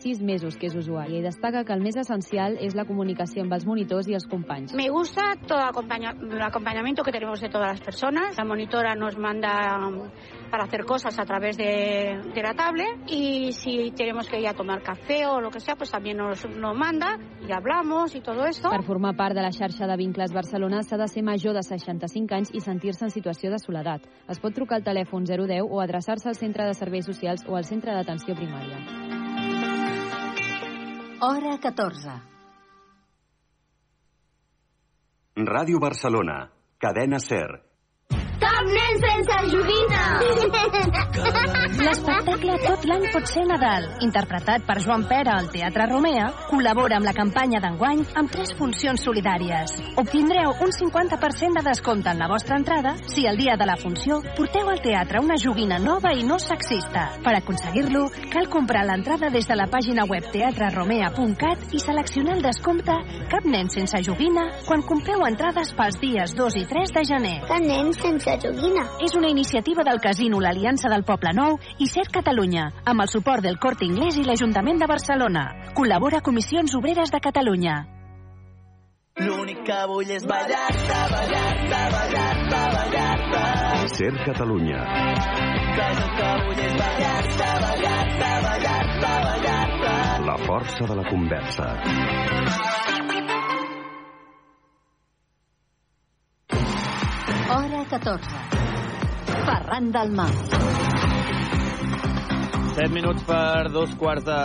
sis mesos que és usuària i destaca que el més essencial és la comunicació amb els monitors i els companys. Me gusta todo el acompañamiento que tenemos de todas las personas. La monitora nos manda um, para hacer cosas a través de, de la tablet y si tenemos que ir a tomar café o lo que sea, pues también nos, nos manda y hablamos y todo esto. Per formar part de la xarxa de vincles Barcelona s'ha de ser major de 65 anys i sentir-se en situació de soledat. Es pot trucar al telèfon 010 o adreçar-se al centre de serveis socials o al centre d'atenció primària. Hora 14. Ràdio Barcelona, cadena SER. Cap nen sense joguina! L'espectacle Tot l'any pot ser Nadal, interpretat per Joan Pera al Teatre Romea, col·labora amb la campanya d'enguany amb tres funcions solidàries. Obtindreu un 50% de descompte en la vostra entrada si el dia de la funció porteu al teatre una joguina nova i no sexista. Per aconseguir-lo, cal comprar l'entrada des de la pàgina web teatreromea.cat i seleccionar el descompte Cap nen sense joguina quan compreu entrades pels dies 2 i 3 de gener. Cap nen sense joguina. És una iniciativa del Casino L'Aliança del Poble Nou i Ser Catalunya, amb el suport del Corte Inglés i l'Ajuntament de Barcelona. Col·labora Comissions Obreres de Catalunya. L'únic que vull és ballar-te, ballar-te, ballar-te, ballar-te. SER Catalunya. El que vull és ballar-te, ballar-te, ballar-te, ballar-te. La força de la conversa. Hora 14. Ferran del Mar. 7 minuts per dos quarts de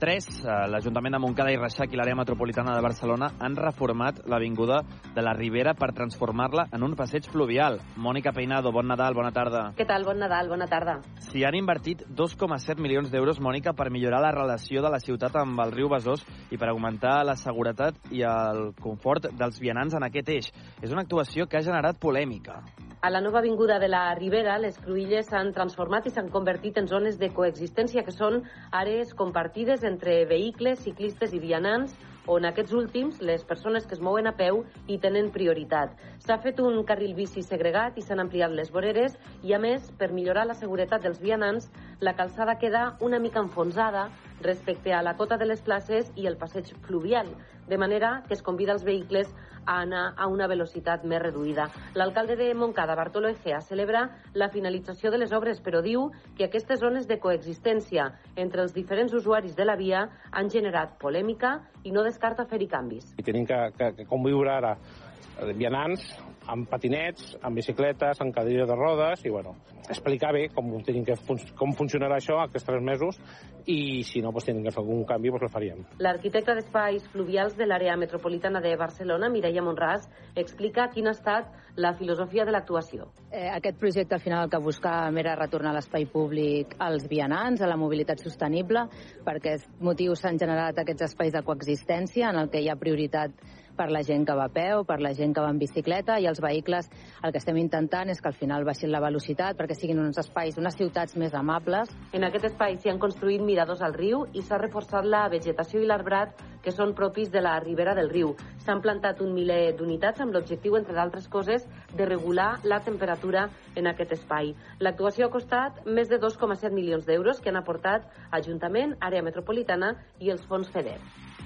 tres. Eh, L'Ajuntament de Montcada i Reixac i l'àrea metropolitana de Barcelona han reformat l'Avinguda de la Ribera per transformar-la en un passeig fluvial. Mònica Peinado, bon Nadal, bona tarda. Què tal? Bon Nadal, bona tarda. S'hi han invertit 2,7 milions d'euros, Mònica, per millorar la relació de la ciutat amb el riu Besòs i per augmentar la seguretat i el confort dels vianants en aquest eix. És una actuació que ha generat polèmica. A la nova avinguda de la Ribera, les cruïlles s'han transformat i s'han convertit en zones de coexistència, que són àrees compartides entre vehicles, ciclistes i vianants, on aquests últims, les persones que es mouen a peu, hi tenen prioritat. S'ha fet un carril bici segregat i s'han ampliat les voreres i, a més, per millorar la seguretat dels vianants, la calçada queda una mica enfonsada respecte a la cota de les places i el passeig fluvial, de manera que es convida els vehicles a anar a una velocitat més reduïda. L'alcalde de Montcada, Bartolo Egea, celebra la finalització de les obres, però diu que aquestes zones de coexistència entre els diferents usuaris de la via han generat polèmica i no descarta fer-hi canvis. I tenim que, que, que conviure ara vianants amb patinets, amb bicicletes, amb cadira de rodes i, bueno, explicar bé com, tenim que fun com funcionarà això aquests tres mesos i, si no, doncs, tenim que fer algun canvi, doncs el faríem. L'arquitecte d'espais fluvials de l'àrea metropolitana de Barcelona, Mireia Monràs, explica quina ha estat la filosofia de l'actuació. Eh, aquest projecte al final el que buscàvem era retornar l'espai públic als vianants, a la mobilitat sostenible, per aquest motiu s'han generat aquests espais de coexistència en el que hi ha prioritat per la gent que va a peu, per la gent que va en bicicleta i els vehicles el que estem intentant és que al final baixin la velocitat perquè siguin uns espais, unes ciutats més amables. En aquest espai s'hi han construït miradors al riu i s'ha reforçat la vegetació i l'arbrat que són propis de la ribera del riu. S'han plantat un miler d'unitats amb l'objectiu, entre d'altres coses, de regular la temperatura en aquest espai. L'actuació ha costat més de 2,7 milions d'euros que han aportat Ajuntament, Àrea Metropolitana i els fons FEDER.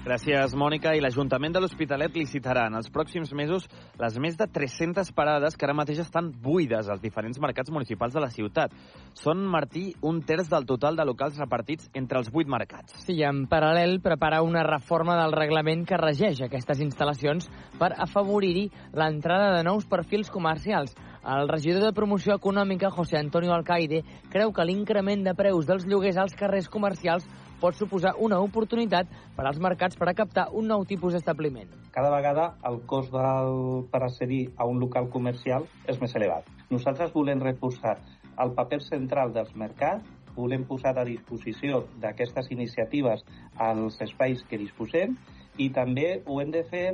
Gràcies, Mònica. I l'Ajuntament de l'Hospitalet licitarà en els pròxims mesos les més de 300 parades que ara mateix estan buides als diferents mercats municipals de la ciutat. Són, Martí, un terç del total de locals repartits entre els vuit mercats. Sí, en paral·lel prepara una reforma del reglament que regeix aquestes instal·lacions per afavorir-hi l'entrada de nous perfils comercials. El regidor de Promoció Econòmica, José Antonio Alcaide, creu que l'increment de preus dels lloguers als carrers comercials pot suposar una oportunitat per als mercats per a captar un nou tipus d'establiment. Cada vegada el cost del, per accedir a un local comercial és més elevat. Nosaltres volem reforçar el paper central dels mercats, volem posar a disposició d'aquestes iniciatives als espais que disposem i també ho hem de fer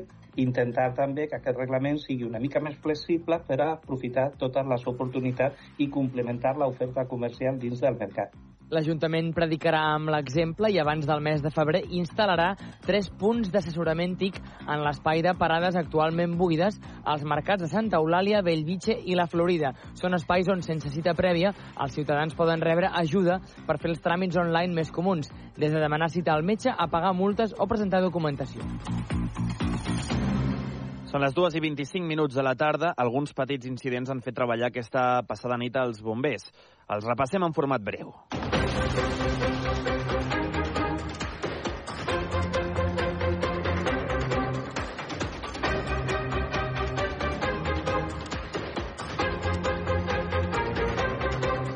intentar també que aquest reglament sigui una mica més flexible per a aprofitar totes les oportunitats i complementar l'oferta comercial dins del mercat. L'Ajuntament predicarà amb l'exemple i abans del mes de febrer instal·larà tres punts d'assessorament TIC en l'espai de parades actualment buides als mercats de Santa Eulàlia, Bellvitge i la Florida. Són espais on, sense cita prèvia, els ciutadans poden rebre ajuda per fer els tràmits online més comuns, des de demanar cita al metge a pagar multes o presentar documentació. Són les 2 i 25 minuts de la tarda. Alguns petits incidents han fet treballar aquesta passada nit als bombers. Els repassem en format breu. Música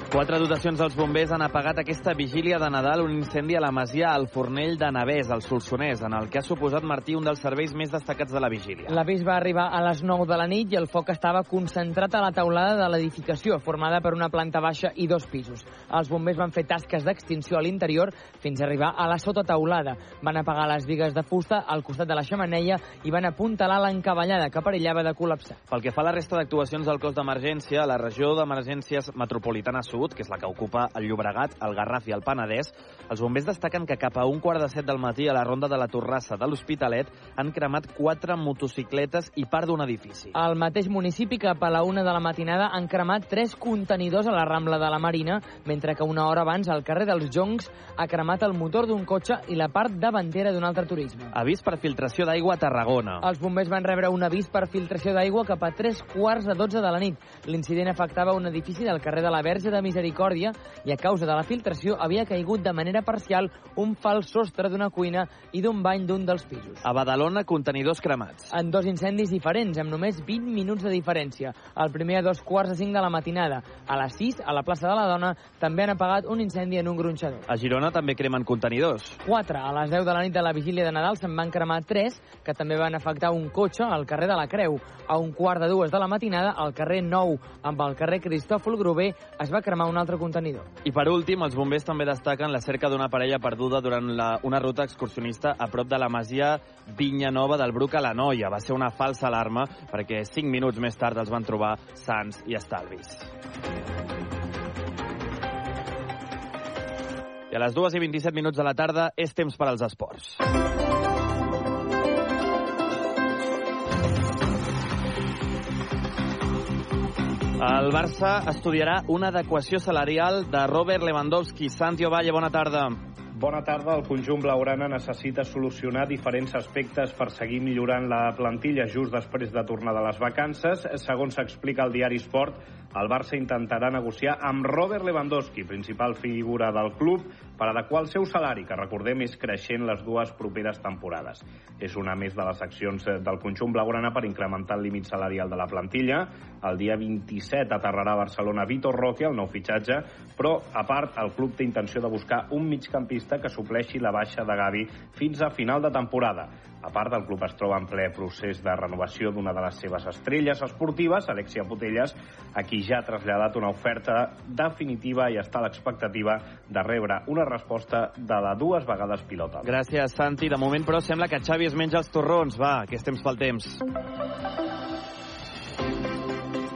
Quatre dotacions dels bombers han apagat aquesta vigília de Nadal un incendi a la masia al Fornell de Navès, al Solsonès, en el que ha suposat Martí un dels serveis més destacats de la vigília. L'avís va arribar a les 9 de la nit i el foc estava concentrat a la teulada de l'edificació, formada per una planta baixa i dos pisos. Els bombers van fer tasques d'extinció a l'interior fins a arribar a la sotateulada. Van apagar les vigues de fusta al costat de la xamaneia i van apuntalar l'encavallada que perillava de col·lapsar. Pel que fa a la resta d'actuacions del cos d'emergència, la regió d'emergències metropolitana sud, que és la que ocupa el Llobregat, el Garraf i el Penedès, els bombers destaquen que cap a un quart de set del matí a la ronda de la Torrassa de l'Hospitalet han cremat quatre motocicletes i part d'un edifici. Al mateix municipi, cap a la una de la matinada, han cremat tres contenidors a la Rambla de la Marina, mentre que una hora abans, al carrer dels Joncs, ha cremat el motor d'un cotxe i la part davantera d'un altre turisme. Avís per filtració d'aigua a Tarragona. Els bombers van rebre un avís per filtració d'aigua cap a tres quarts de 12 de la nit. L'incident afectava un edifici del carrer de la Verge de Misericòrdia i a causa de la filtració havia caigut de manera parcial un fals sostre d'una cuina i d'un bany d'un dels pisos. A Badalona, contenidors cremats. En dos incendis diferents, amb només 20 minuts de diferència. El primer a dos quarts de cinc de la matinada. A les 6, a la plaça de la Dona, també han apagat un incendi en un gronxador. A Girona també cremen contenidors. 4. A les 10 de la nit de la vigília de Nadal se'n van cremar 3, que també van afectar un cotxe al carrer de la Creu. A un quart de dues de la matinada, al carrer 9, amb el carrer Cristòfol Grover, es va cremar un altre contenidor. I per últim, els bombers també destaquen la cerca d'una parella perduda durant la, una ruta excursionista a prop de la masia Vinya Nova del Bruc a la Noia. Va ser una falsa alarma perquè 5 minuts més tard els van trobar sants i estalvis. I a les 2 i 27 minuts de la tarda és temps per als esports. El Barça estudiarà una adequació salarial de Robert Lewandowski. Santi Ovalle, bona tarda. Bona tarda. El conjunt blaugrana necessita solucionar diferents aspectes per seguir millorant la plantilla just després de tornar de les vacances. Segons s'explica al diari Sport, el Barça intentarà negociar amb Robert Lewandowski, principal figura del club, per adequar el seu salari, que recordem és creixent les dues properes temporades. És una més de les accions del conjunt blaugrana per incrementar el límit salarial de la plantilla. El dia 27 aterrarà a Barcelona Vitor Roque, el nou fitxatge, però, a part, el club té intenció de buscar un migcampista que supleixi la baixa de Gavi fins a final de temporada. A part, el club es troba en ple procés de renovació d'una de les seves estrelles esportives, Alexia Putelles, a qui ja ha traslladat una oferta definitiva i està a l'expectativa de rebre una resposta de la dues vegades pilota. Gràcies, Santi. De moment, però, sembla que Xavi es menja els torrons. Va, que és temps pel temps.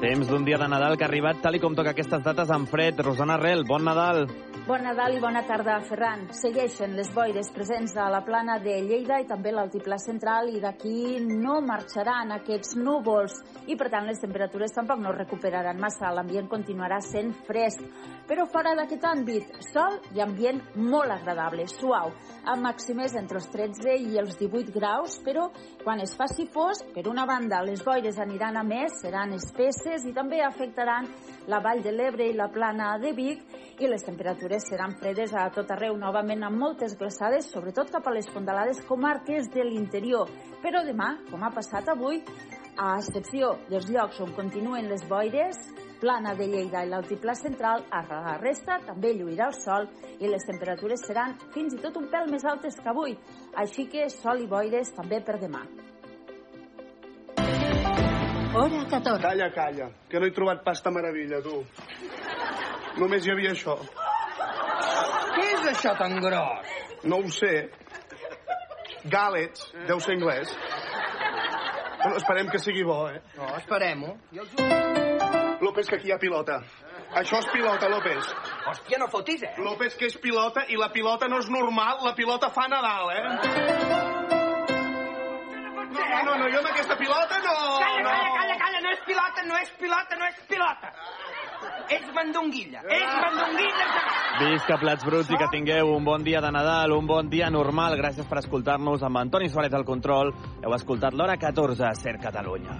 Temps d'un dia de Nadal que ha arribat tal i com toca aquestes dates amb fred. Rosana Rel, bon Nadal. Bon Nadal i bona tarda, Ferran. Segueixen les boires presents a la plana de Lleida i també l'altiplà central i d'aquí no marxaran aquests núvols i, per tant, les temperatures tampoc no recuperaran massa. L'ambient continuarà sent fresc. Però fora d'aquest àmbit, sol i ambient molt agradable, suau, amb màximes entre els 13 i els 18 graus, però quan es faci fos, per una banda, les boires aniran a més, seran espesses i també afectaran la Vall de l'Ebre i la plana de Vic i les temperatures seran fredes a tot arreu, novament amb moltes glaçades, sobretot cap a les fondalades comarques de l'interior. Però demà, com ha passat avui, a excepció dels llocs on continuen les boires, plana de Lleida i l'altiplà central, a la resta també lluirà el sol i les temperatures seran fins i tot un pèl més altes que avui, així que sol i boires també per demà. Hora 14. Calla, calla, que no he trobat pasta meravella, tu. Només hi havia això. Què és això tan gros? No ho sé. Gàlets, deu ser anglès. Bueno, esperem que sigui bo, eh? No, esperem-ho. López, que aquí hi ha pilota. Això és pilota, López. Hòstia, no fotis, eh? López, que és pilota, i la pilota no és normal, la pilota fa Nadal, eh? No, no, no, no jo amb aquesta pilota no... Calla, calla, calla, calla, no és pilota, no és pilota, no és pilota. És mandonguilla, és mandonguilla. Visca Plats Bruts i que tingueu un bon dia de Nadal, un bon dia normal. Gràcies per escoltar-nos amb Antoni Suárez al control. Heu escoltat l'hora 14 a Ser Catalunya.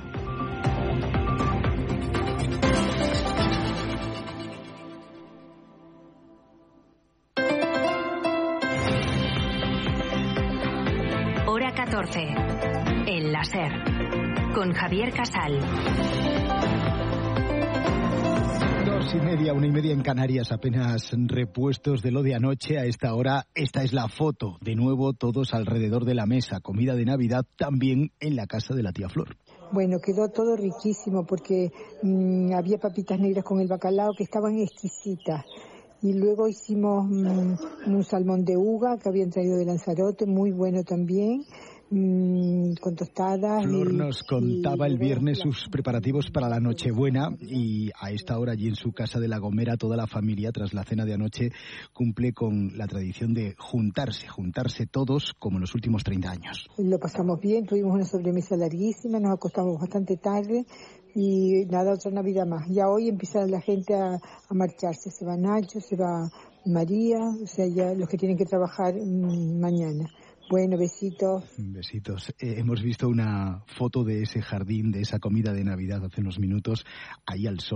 Hora 14. Con Javier Casal. Dos y media, una y media en Canarias, apenas repuestos de lo de anoche. A esta hora, esta es la foto. De nuevo, todos alrededor de la mesa. Comida de Navidad también en la casa de la tía Flor. Bueno, quedó todo riquísimo porque mm, había papitas negras con el bacalao que estaban exquisitas. Y luego hicimos mm, un salmón de uva que habían traído de Lanzarote, muy bueno también, con tostadas. Flor nos contaba el viernes sus preparativos para la Nochebuena y a esta hora allí en su casa de La Gomera toda la familia tras la cena de anoche cumple con la tradición de juntarse, juntarse todos como en los últimos 30 años. Lo pasamos bien, tuvimos una sobremesa larguísima, nos acostamos bastante tarde y nada, otra Navidad más. Ya hoy empieza la gente a, a marcharse, se va Nacho, se va María, o sea, ya los que tienen que trabajar mm, mañana. Bueno, besitos. Besitos. Eh, hemos visto una foto de ese jardín, de esa comida de Navidad hace unos minutos, ahí al sol.